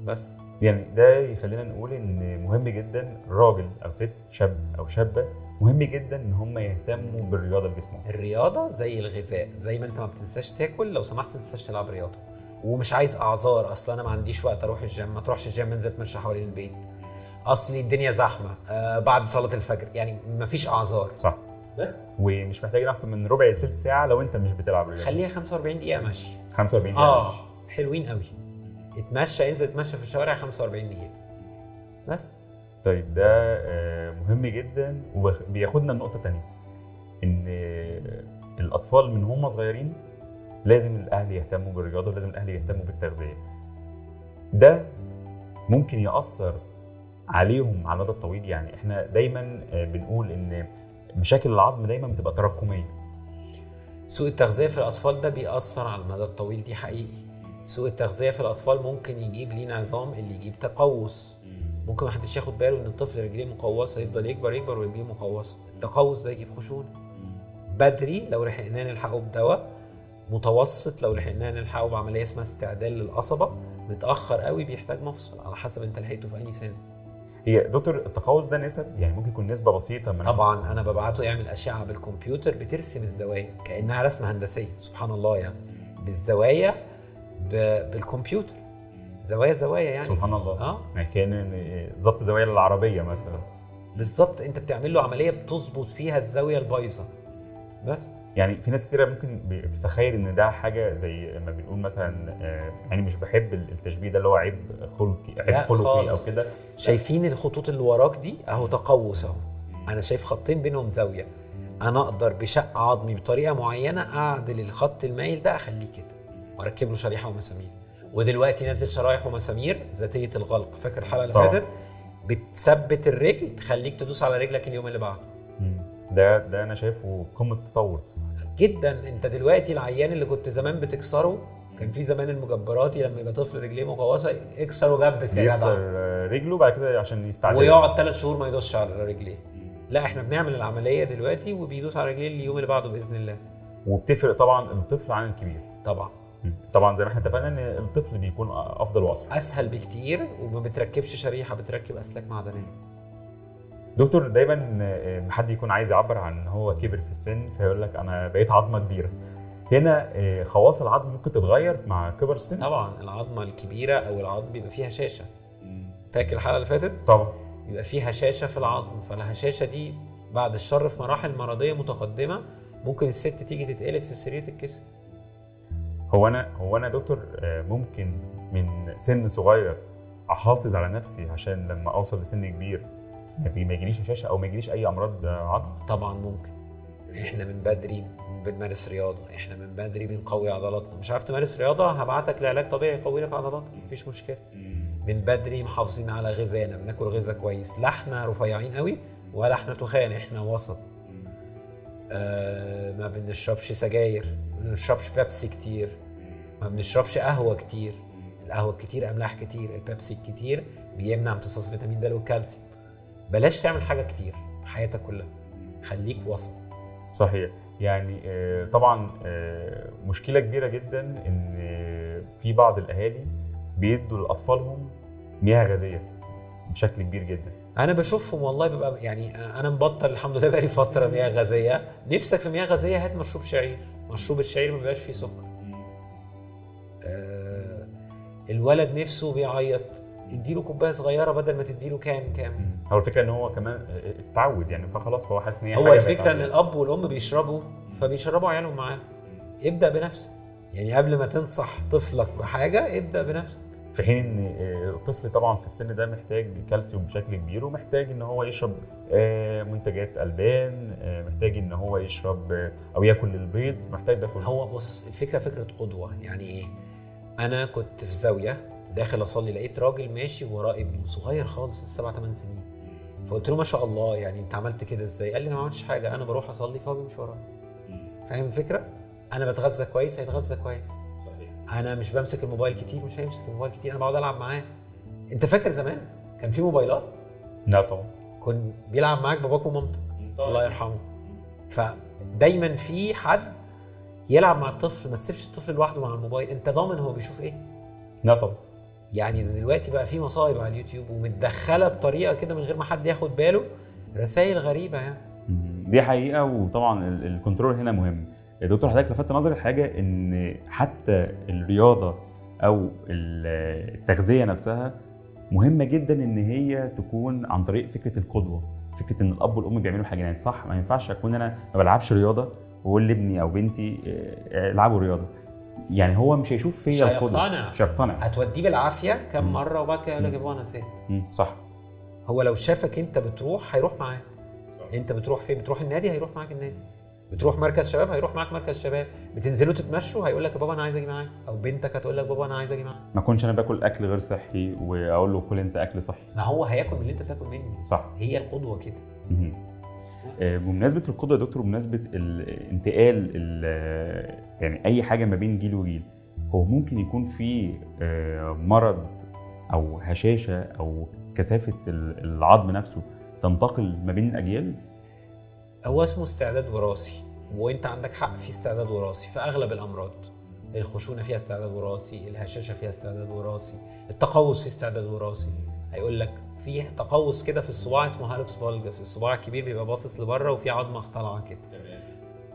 بس. يعني ده يخلينا نقول إن مهم جدا راجل أو ست شاب أو شابة مهم جدا إن هم يهتموا بالرياضة لجسمهم. الرياضة زي الغذاء زي ما أنت ما بتنساش تاكل لو سمحت ما تنساش تلعب رياضة. ومش عايز أعذار أصل أنا ما عنديش وقت أروح الجيم ما تروحش الجيم انزل اتمشى حوالين البيت. أصلي الدنيا زحمة آه بعد صلاة الفجر يعني ما فيش أعذار. صح. بس؟ ومش محتاج أكتر من ربع لثلث ساعة لو أنت مش بتلعب رياضة. خليها 45 دقيقة مشي. 45 دقيقة آه ماشي. حلوين قوي. اتمشى انزل اتمشى في الشوارع 45 دقيقة. بس. طيب ده آه، مهم جدا وبياخدنا لنقطة تانية. إن آه، الأطفال من هم صغيرين لازم الأهل يهتموا بالرياضة ولازم الأهل يهتموا بالتغذية. ده ممكن يأثر عليهم على المدى الطويل يعني. إحنا دايما آه، بنقول إن مشاكل العظم دايما بتبقى تراكمية. سوء التغذية في الأطفال ده بيأثر على المدى الطويل دي حقيقي. سوء التغذية في الأطفال ممكن يجيب لينا عظام اللي يجيب تقوس. ممكن محدش ياخد باله إن الطفل رجليه مقوسة يفضل يكبر يكبر ورجليه مقوسة. التقوس ده يجيب خشونة. بدري لو لحقناه نلحقه بدواء. متوسط لو لحقناه نلحقه بعملية اسمها استعدال للقصبه متأخر قوي بيحتاج مفصل على حسب أنت لحقته في أي سن. هي دكتور التقوس ده نسب؟ يعني ممكن يكون نسبة بسيطة من طبعا أنا ببعته يعمل أشعة بالكمبيوتر بترسم الزوايا كأنها رسمة هندسية. سبحان الله يعني. بالزوايا. بالكمبيوتر. زوايا زوايا يعني. سبحان الله. آه. يعني كأن ظبط زوايا العربية مثلا. بالظبط. أنت بتعمل له عملية بتظبط فيها الزاوية البايظة. بس. يعني في ناس كتيرة ممكن بتتخيل إن ده حاجة زي ما بنقول مثلا يعني مش بحب التشبيه ده اللي هو عيب خلقي عيب خلقي أو. كده. شايفين الخطوط اللي وراك دي أهو تقوس أهو. أنا شايف خطين بينهم زاوية. أنا أقدر بشق عظمي بطريقة معينة أعدل الخط المايل ده أخليه كده. وأركب له شريحة ومسامير. ودلوقتي نازل شرايح ومسامير ذاتية الغلق. فاكر الحلقة اللي. فاتت؟ بتثبت الرجل تخليك تدوس على رجلك اليوم اللي بعده. ده ده أنا شايفه قمة التطور جدا. أنت دلوقتي العيان اللي كنت زمان بتكسره كان في زمان المجبراتي لما يبقى طفل رجليه مقوسة اكسره جبس يا جدع آه، رجله بعد كده عشان يستعدل. ويقعد ثلاث شهور ما يدوسش على رجليه. لا إحنا بنعمل العملية دلوقتي وبيدوس على رجليه اليوم اللي بعده بإذن الله. وبتفرق طبعا الطفل عن الكبير. طبعا. طبعا زي ما إحنا اتفقنا إن الطفل بيكون أفضل وأسرع. أسهل بكتير وما بتركبش شريحة بتركب أسلاك معدنية. دكتور دايما آه، حد يكون عايز يعبر عن ان هو كبر في السن فيقول لك أنا بقيت عظمة كبيرة. هنا آه، خواص العظم ممكن تتغير مع كبر السن؟ طبعا العظمة الكبيرة أو العظم بيبقى فيها هشاشه فاكر الحلقة اللي فاتت؟ طبعا. بيبقى فيه هشاشه في العظم فالهشاشه دي بعد الشر في مراحل مرضية متقدمة ممكن الست تيجي تتقلب في السرير تتكسر هو أنا هو أنا دكتور آه، ممكن من سن صغير أحافظ على نفسي عشان لما أوصل لسن كبير ما يجيليش هشاشه أو ما يجيليش أي أمراض آه، عظم طبعا ممكن. إحنا من بدري بنمارس رياضة. إحنا من بدري بنقوي عضلاتنا. مش عارف تمارس رياضة؟ هبعتك لعلاج طبيعي يقوي لك عضلاتك. مفيش مشكلة. من بدري محافظين على غذائنا. بناكل غذاء كويس. لا إحنا رفيعين قوي ولا إحنا تخان. إحنا وسط. آه ما بنشربش سجاير. ما بنشربش بيبسي كتير. ما بنشربش قهوة كتير. القهوة كتير أملاح كتير البيبسي الكتير بيمنع امتصاص فيتامين د والكالسيوم. بلاش تعمل حاجة كتير في حياتك كلها. خليك وسط. صحيح. يعني آه، طبعا آه، مشكلة كبيرة جدا إن آه، في بعض الأهالي بيدوا لأطفالهم مياه غازية بشكل كبير جدا. أنا بشوفهم والله ببقى يعني أنا مبطل الحمد لله بقالي فترة مياه غازية. نفسك في مياه غازية؟ هات مشروب شعير. مشروب الشعير ما بيبقاش فيه سكر. الولد نفسه بيعيط. اديله كوباية صغيرة بدل ما تديله كام كام. هو الفكرة إن هو كمان اتعود يعني فخلاص فهو حاسس إن هي هو الفكرة إن. الأب والأم بيشربوا فبيشربوا عيالهم معاهم ابدأ بنفسك. يعني قبل ما تنصح طفلك بحاجة ابدأ بنفسك. في حين إن آه، الطفل طبعا في السن ده محتاج كالسيوم بشكل كبير ومحتاج إن هو يشرب آه، منتجات ألبان آه، محتاج إن هو يشرب آه، أو ياكل البيض محتاج ده كله. هو بص الفكرة فكرة قدوة. يعني إيه؟ أنا كنت في زاوية داخل اصلي لقيت راجل ماشي وراه ابنه صغير خالص سبع ثمان سنين. فقلت له ما شاء الله يعني انت عملت كده إزاي؟ قال لي أنا ما عملتش حاجة أنا بروح أصلي فهو بيمشي ورايا. فاهم الفكرة؟ أنا بتغذى كويس هيتغذى كويس. أنا مش بمسك الموبايل كتير مش هيمسك الموبايل كتير أنا بقعد ألعب معاه. أنت فاكر زمان كان في موبايلات؟ لا طبعا. كن بيلعب معاك باباك ومامتك. الله يرحمه. فدايما في حد يلعب مع الطفل ما تسيبش الطفل لوحده مع الموبايل. أنت ضامن هو بيشوف إيه؟ لا طبعا. يعني دلوقتي بقى في مصايب على اليوتيوب ومتدخلة بطريقة كده من غير ما حد ياخد باله. رسائل غريبة يعني. دي حقيقة وطبعا ال- ال control هنا مهم. دكتور حضرتك لفت نظري لحاجة إن حتى الرياضة أو ال- التغذية نفسها مهمة جدا إن هي تكون عن طريق فكرة القدوة فكرة إن الأب والأم بيعملوا حاجة يعني صح ما ينفعش أكون أنا ما بلعبش رياضة واقول لابني أو بنتي آه، العبوا رياضة. يعني هو مش هيشوف فيا هيقتنع. مش هيقتنع. هتوديه بالعافية كم مم. مرة وبعد كده يقول لك مم. يا بابا أنا نسيت. مم، صح. هو لو شافك انت بتروح هيروح معاك. انت بتروح فين؟ بتروح النادي هيروح معاك النادي. بتروح مركز شباب هيروح معاك مركز شباب. بتنزلوا تتمشوا هيقول لك يا بابا أنا عايز أجي معاك. أو بنتك هتقول لك بابا أنا عايز أجي معاك. ما اكونش أنا باكل أكل غير صحي وأقول له كل أنت أكل صحي. ما هو هياكل من اللي أنت بتاكل منه. صح. هي القدوة كده. بمناسبة القدوة يا دكتور بمناسبة الانتقال ال- يعني أي حاجة ما بين جيل وجيل هو ممكن يكون في آه، مرض أو هشاشة أو كثافة ال- العظم نفسه تنتقل ما بين الأجيال؟ هو اسمه استعداد وراثي وأنت عندك حق في استعداد وراثي في أغلب الأمراض. الخشونة فيها استعداد وراثي الهشاشة فيها استعداد وراثي التقوس فيه استعداد وراثي. هيقول لك في تقوس كده في الصباع اسمه هالوكس فالجس الصباع الكبير بيبقى باصص لبره وفي عظمة طالعه كده.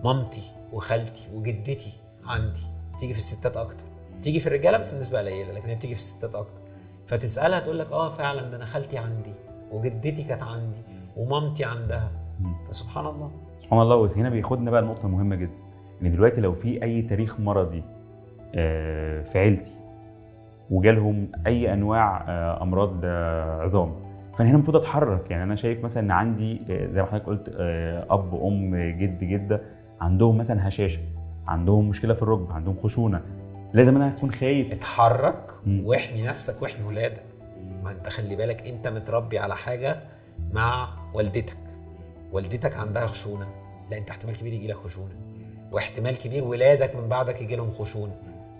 مامتي وخالتي وجدتي عندي تيجي في الستات أكتر. تيجي في الرجالة بس بنسبه قليله لكن هي بتيجي في الستات أكتر. فتسألها تقول لك آه فعلا ده أنا خالتي عندي وجدتي كانت عندي ومامتي عندها. فسبحان الله. سبحان الله. بس هنا بياخدنا بقى لنقطة مهمة جدا. ان دلوقتي لو في أي تاريخ مرضي آه، في عيلتي وجالهم أي أنواع آه، أمراض آه، عظام. فأنا هنا المفروض أتحرك. يعني أنا شايف مثلا إن عندي آه، زي ما حضرتك قلت أب أم جد جدة عندهم مثلا هشاشة عندهم مشكلة في الركبه عندهم خشونة. لازم أنا أكون خايف. اتحرك. واحمي نفسك واحمي ولادك. ما أنت خلي بالك أنت متربي على حاجة مع والدتك. والدتك عندها خشونة. لا أنت احتمال كبير يجي لك خشونة. واحتمال كبير ولادك من بعدك يجي لهم خشونة.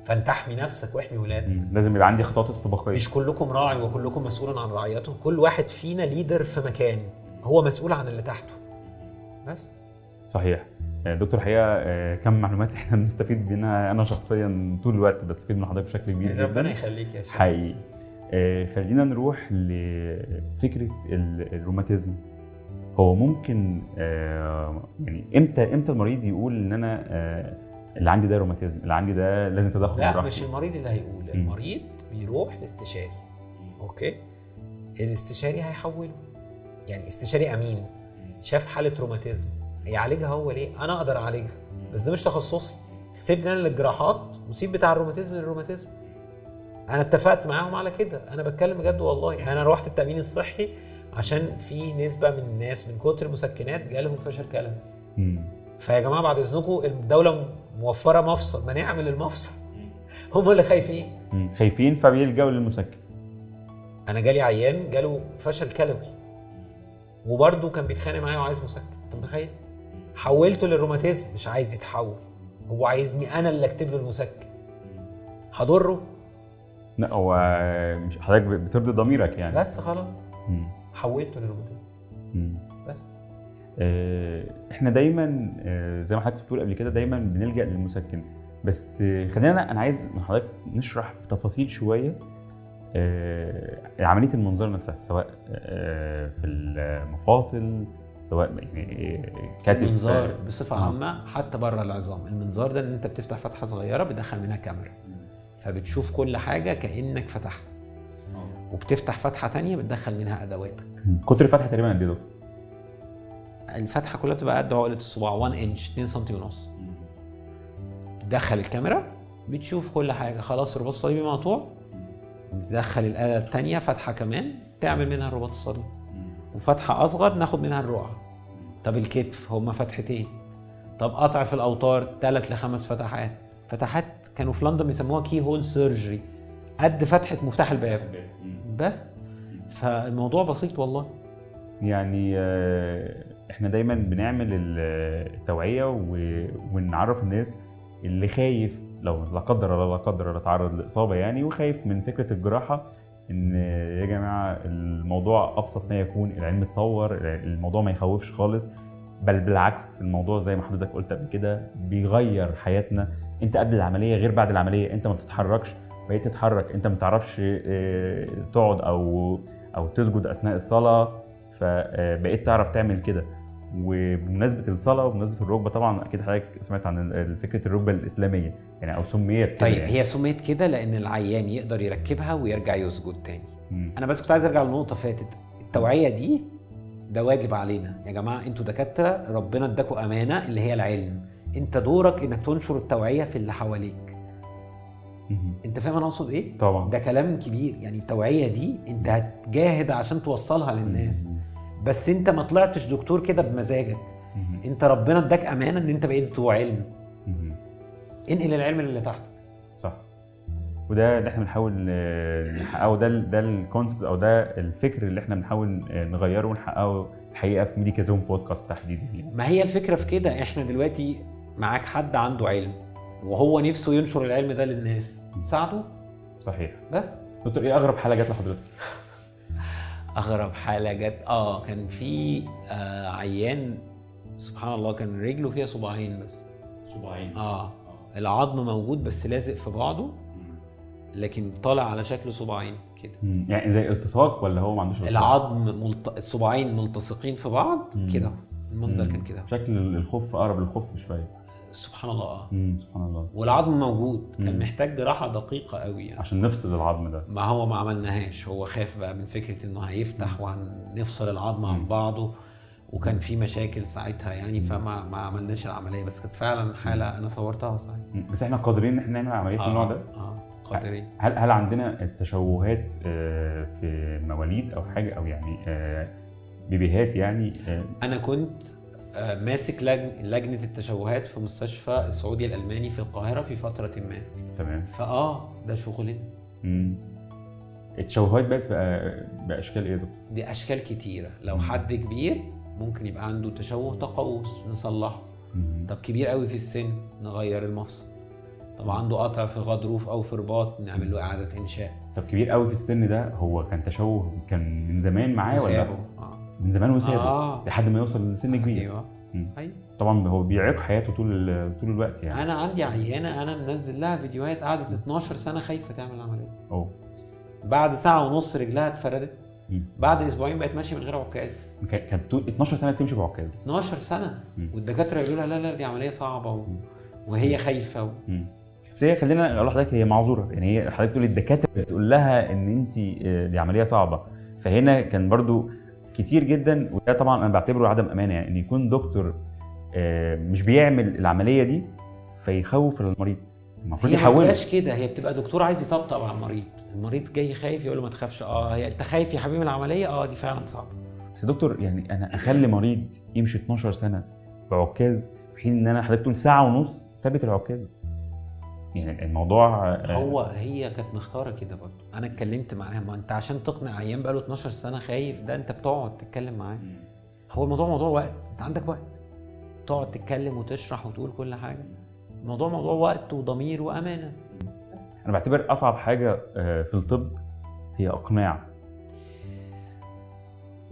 فانت احمي نفسك واحمي ولادك. لازم يبقى عندي خطوات استباقية. مش كلكم راعي وكلكم مسؤول عن رعيته. كل واحد فينا ليدر في مكان. هو مسؤول عن اللي تحته. بس. صحيح. آه، دكتور حقيقه آه، كم معلومات <laughs> إحنا بنستفيد منها أنا شخصيا طول الوقت بستفيد من حضرتك بشكل كبير جدا. ربنا يخليك يا شيخ. حقيقي. آه، خلينا نروح لفكرة ال- الروماتيزم. هو ممكن يعني إمتى إمتى المريض يقول إن أنا اللي عندي ده روماتيزم اللي عندي ده لازم تدخل لا؟ مش المريض اللي هيقول المريض بيروح لاستشاري أوكي؟ الاستشاري هيحوله. يعني استشاري أمين شاف حالة روماتيزم يعالجها هو ليه؟ أنا أقدر أعالجها بس ده مش تخصصي. سيبني أنا للجراحات وسيب بتاع الروماتيزم للروماتيزم. أنا اتفقت معاهم على كده. أنا بتكلم بجد والله. يعني أنا روحت التأمين الصحي عشان في نسبة من الناس من كتر المسكنات جالهم فشل كلوي. فيا جماعة بعد إذنكم الدولة موفرة مفصل ما نعمل المفصل؟ هم اللي خايفين. خايفين فبيلجأوا للمسكن. أنا جالي عيان جاله فشل كلوي. وبرده كان بيتخانق معايا وعايز مسكن. أنت متخيل؟ حولته للروماتيزم. مش عايز يتحول. هو عايزني أنا اللي أكتب له المسكن. هضره؟ لا هو مش حضرتك بترضي ضميرك يعني. بس خلاص. حولته للروماتيزم. إحنا دايما آه، زي ما حضرتك بتقول قبل كده دايما بنلجأ للمسكن. بس آه، خلينا أنا عايز من حضرتك نشرح بتفاصيل شوية آه، عملية المنظار نفسها سواء في المفاصل سواء يعني كتف المنظار بصفة. عامة حتى بره العظام. المنظار ده إن أنت بتفتح فتحة صغيرة بتدخل منها كاميرا. فبتشوف كل حاجة كأنك فتحت وبتفتح فتحة تانية بتدخل منها أدواتك. قطر الفتحة تقريبا قد إيه دكتور؟ الفتحة كلها بتبقى قد عقلة الصباع 1 انش 2 سم ونص. تدخل الكاميرا بتشوف كل حاجة. خلاص الرباط الصليبي مقطوع. تدخل الآلة الثانية فتحة كمان تعمل منها الرباط الصليبي. وفتحة أصغر ناخد منها الرقعه طب الكتف هما فتحتين. طب قطع في الأوتار ثلاث لخمس فتحات. فتحات كانوا في لندن بيسموها كي هول سيرجري قد فتحة مفتاح الباب. بس. فالموضوع بسيط والله. يعني آه، إحنا دايما بنعمل ال- التوعية ونعرف الناس اللي خايف لو لا قدر الله لا قدر الله اتعرض لإصابة يعني وخايف من فكرة الجراحة إن يا جماعة الموضوع أبسط ما يكون العلم اتطور الموضوع ما يخوفش خالص بل بالعكس الموضوع زي ما حضرتك قلت قبل كده بيغير حياتنا. أنت قبل العملية غير بعد العملية أنت ما بتتحركش بقيت تتحرك أنت ما تعرفش آه، تقعد أو أو تسجد أثناء الصلاة. فبقيت تعرف تعمل كده وبمناسبة الصلاة وبمناسبة الركبة طبعا أكيد حضرتك سمعت عن فكرة الركبة الإسلامية يعني أو سميت كده طيب يعني. هي سميت كده لأن العيان يقدر يركبها ويرجع يسجد تاني مم. أنا بس كنت عايز أرجع لنقطه فاتت التوعية دي ده واجب علينا يا جماعة أنتوا دكاترة ربنا اداكوا أمانة اللي هي العلم أنت دورك إنك تنشر التوعية في اللي حواليك. انت فاهم أنا اقصد إيه؟ طبعا. ده كلام كبير. يعني التوعية دي انت هتجاهد عشان توصلها للناس. مم. بس انت ما طلعتش دكتور كده بمزاجك. مم. انت ربنا اداك امانة ان انت بقيت ذو علم. انقل العلم للي تحتك صح. وده اللي إحنا بنحاول آه، نحققه. ده ده ال concept أو ده الفكر اللي إحنا بنحاول آه، نغيره ونحققه الحقيقة في ميديكا زون بودكاست تحديدا. ما هي الفكرة في كده. إحنا دلوقتي معاك حد عنده علم. وهو نفسه ينشر العلم ده للناس. ساعده؟ صحيح. بس؟ دكتور إيه أغرب حاله جت لحضرتك؟ <laughs> أغرب حاله جت آه كان في آه عيان سبحان الله كان رجله فيها صباعين بس. صباعين. آه. العظم موجود بس لازق في بعضه لكن طالع على شكل صباعين كده. يعني زي التصاق ولا هو ما عندوش؟ العظم ملت... الصباعين ملتصقين في بعض. كده. المنظر. كان كده. شكل الخف أقرب للخف شوية سبحان الله. آه امم سبحان الله. والعظم موجود. كان مم. محتاج جراحة دقيقة قوي يعني. عشان نفصل العظم ده. ما هو ما عملناهاش. هو خاف بقى من فكرة إنه هيفتح وهنفصل العظم عن مم. بعضه. وكان في مشاكل ساعتها يعني فما ما عملناش العملية. بس كانت فعلا حالة أنا صورتها صحيح. بس إحنا قادرين ان إحنا نعمل عملية من النوع ده؟ آه قادرين. هل هل عندنا التشوهات آه، في مواليد أو حاجة؟ أو يعني آه، بيبيهات يعني؟ آه، أنا كنت آه، ماسك لجن... لجنة التشوهات في مستشفى السعودي الألماني في القاهرة في فترة ما تمام فآه ده شغلنا. التشوهات بقى بتبقى بأشكال إيه دكتور؟ بأشكال كتيرة لو. حد كبير ممكن يبقى عنده تشوه تقوس نصلحه. طب كبير قوي في السن نغير المفصل طب عنده قطع في غضروف أو في رباط نعمل له إعادة إنشاء طب كبير قوي في السن ده هو كان تشوه كان من زمان معاه ولا. آه من زمان وسابه آه. لحد ما يوصل لسن كبير. أيوه. أيوه. طبعا هو بيعيق حياته طول طول الوقت يعني. أنا عندي عيانه أنا منزل لها فيديوهات قعدت 12 سنة خايفة تعمل عمليه اوه بعد ساعة ونص رجلها اتفردت. بعد أسبوعين بقت ماشية من غير عكاز. كان- كانت طول 12 سنة بتمشي بعكاز. 12 سنة. والدكاترة يقولوا لها لا لا دي عملية صعبة و... وهي خايفة و... بس هي خلينا أقول لحضرتك هي معذورة. يعني هي حضرتك تقول الدكاترة بتقول لها إن انت آه، دي عملية صعبة. فهنا كان برضو كتير جدا وده طبعا أنا بعتبره عدم أمانة يعني إن يكون دكتور آه، مش بيعمل العملية دي فيخوف المريض. المفروض هي ما يحوله بتبقاش كده هي بتبقى دكتور عايز يطبطب على المريض. المريض جاي خايف يقول له ما تخافش. آه هي أنت خايف يا حبيبي من العملية؟ آه دي فعلا صعبة. بس يا دكتور يعني أنا أخلي مريض يمشي 12 سنة بعكاز في حين إن أنا حضرتك ساعة ونص ثابت العكاز. يعني الموضوع آه، هو هي كانت مختارة كده برضه. أنا اتكلمت معاها. ما أنت عشان تقنع عيان بقاله 12 سنة خايف ده أنت بتقعد تتكلم معاه. هو الموضوع موضوع وقت. أنت عندك وقت. تقعد تتكلم وتشرح وتقول كل حاجة. الموضوع موضوع وقت وضمير وأمانة. أنا بعتبر أصعب حاجة آه، في الطب هي إقناع.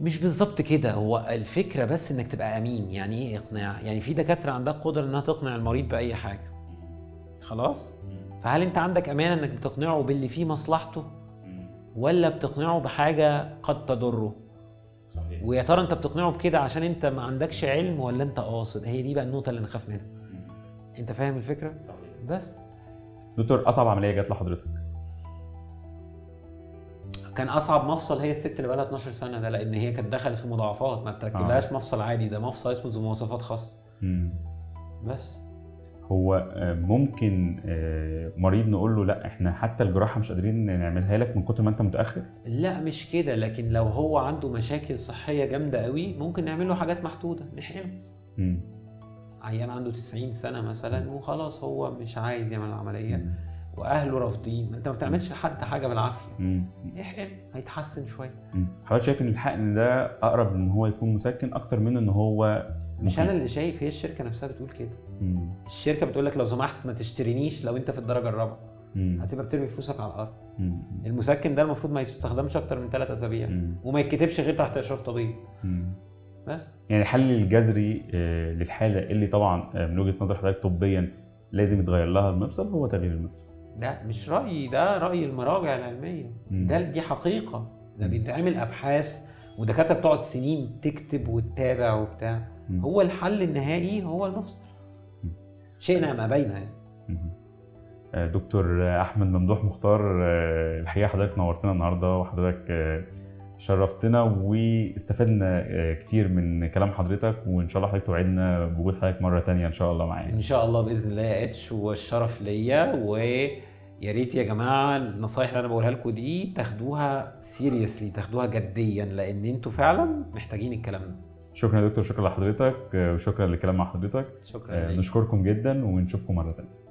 مش بالظبط كده. هو الفكرة بس إنك تبقى أمين. يعني إيه إقناع؟ يعني في دكاترة عندها قدرة إنها تقنع المريض بأي حاجة. خلاص؟ فهل انت عندك أمانة إنك بتقنعه باللي فيه مصلحته؟ ولا بتقنعه بحاجة قد تضره؟ صحيح. ويا ترى انت بتقنعه بكده عشان انت ما عندكش علم ولا انت قاصد؟ هي دي بقى النقطة اللي نخاف منها. انت فاهم الفكرة؟ بس. دكتور أصعب عملية جت لحضرتك؟ كان أصعب مفصل هي الست اللي بقى لها 12 سنة ده لأن هي كانت دخلت في مضاعفات ما بتركبلهاش مفصل عادي ده مفصل اسمه ذو مواصفات خاصة. بس. هو آه، ممكن آه، مريض نقول له لا إحنا حتى الجراحة مش قادرين نعملها لك من كتر ما أنت متأخر لا مش كده لكن لو هو عنده مشاكل صحية جامدة قوي ممكن نعمل له حاجات محدودة نحقنه. عيان عنده 90 سنة مثلا وخلاص هو مش عايز يعمل العملية. واهله رافضين أنت ما بتعملش لحد حاجة بالعافية. احقن هيتحسن شوية. حضرتك شايف إن الحقن ده أقرب إن هو يكون مسكن أكتر من إن هو مش أنا اللي شايف هي الشركة نفسها بتقول كده مم. الشركة بتقول لك لو سمحت ما تشترينيش لو أنت في الدرجة الرابعة. هتبقى بترمي فلوسك على الأرض مم. المسكن ده المفروض ما يستخدمش أكتر من ثلاث أسابيع. وما يتكتبش غير تحت إشراف طبيب. بس يعني الحل الجذري آه، للحالة اللي طبعا آه، من وجهة نظر حضرتك طبيا لازم يتغير لها المفصل هو تغيير المفصل ده مش رايي ده رأي المراجع العلمية. ده دي حقيقة ده. بيتعمل أبحاث ودكاترة بتقعد سنين تكتب وتتابع وبتاع. هو الحل النهائي هو المفصل. شئنا أم أبينا يعني. آه، دكتور آه، أحمد ممدوح مختار آه، الحقيقة حضرتك نورتنا النهارده وحضرتك شرفتنا واستفدنا آه، كتير من كلام حضرتك وإن شاء الله حضرتك توعدنا بوجود حضرتك مرة تانية إن شاء الله معانا إن شاء الله بإذن الله يا إتش والشرف ليا ويا ريت يا جماعة النصايح اللي أنا بقولها لكم دي تاخدوها seriously تاخدوها جديا لأن أنتوا فعلا محتاجين الكلام ده. شكرا يا دكتور شكرا لحضرتك آه، وشكرا للكلام مع حضرتك. شكرا آه، نشكركم جدا ونشوفكم مرة تانية.